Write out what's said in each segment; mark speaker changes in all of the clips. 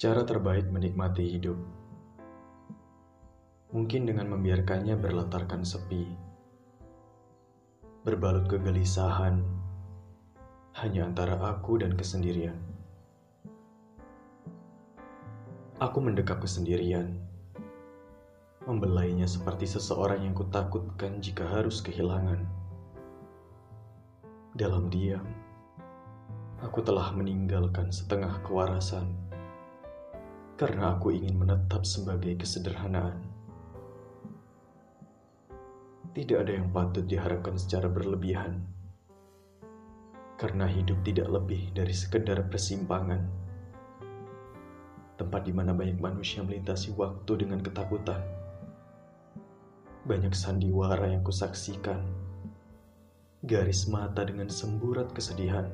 Speaker 1: Cara terbaik menikmati hidup mungkin dengan membiarkannya berlatarkan sepi, berbalut kegelisahan hanya antara aku dan kesendirian. Aku mendekap kesendirian, membelainya seperti seseorang yang kutakutkan jika harus kehilangan. Dalam diam, aku telah meninggalkan setengah kewarasan karena aku ingin menetap sebagai kesederhanaan. Tidak ada yang patut diharapkan secara berlebihan, karena hidup tidak lebih dari sekedar persimpangan, tempat di mana banyak manusia melintasi waktu dengan ketakutan. Banyak sandiwara yang kusaksikan, garis mata dengan semburat kesedihan,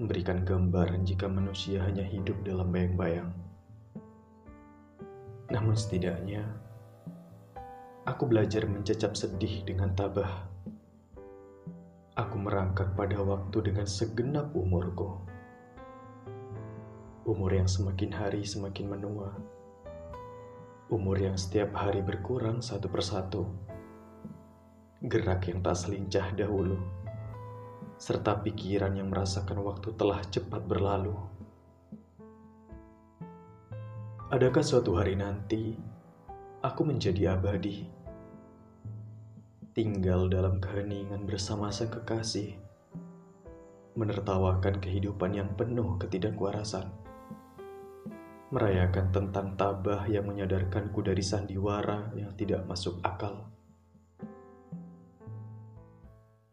Speaker 1: memberikan gambaran jika manusia hanya hidup dalam bayang-bayang. Namun setidaknya, Aku belajar mencecap sedih dengan tabah. Aku merangkak pada waktu dengan segenap umurku. Umur yang semakin hari semakin menua. Umur yang setiap hari berkurang satu persatu. Gerak yang tak selincah dahulu. Serta pikiran yang merasakan waktu telah cepat berlalu. Adakah suatu hari nanti aku menjadi abadi. Tinggal dalam keheningan bersama sang kekasih, menertawakan kehidupan yang penuh ketidakkuarasan, merayakan tentang tabah yang menyadarkanku dari sandiwara yang tidak masuk akal.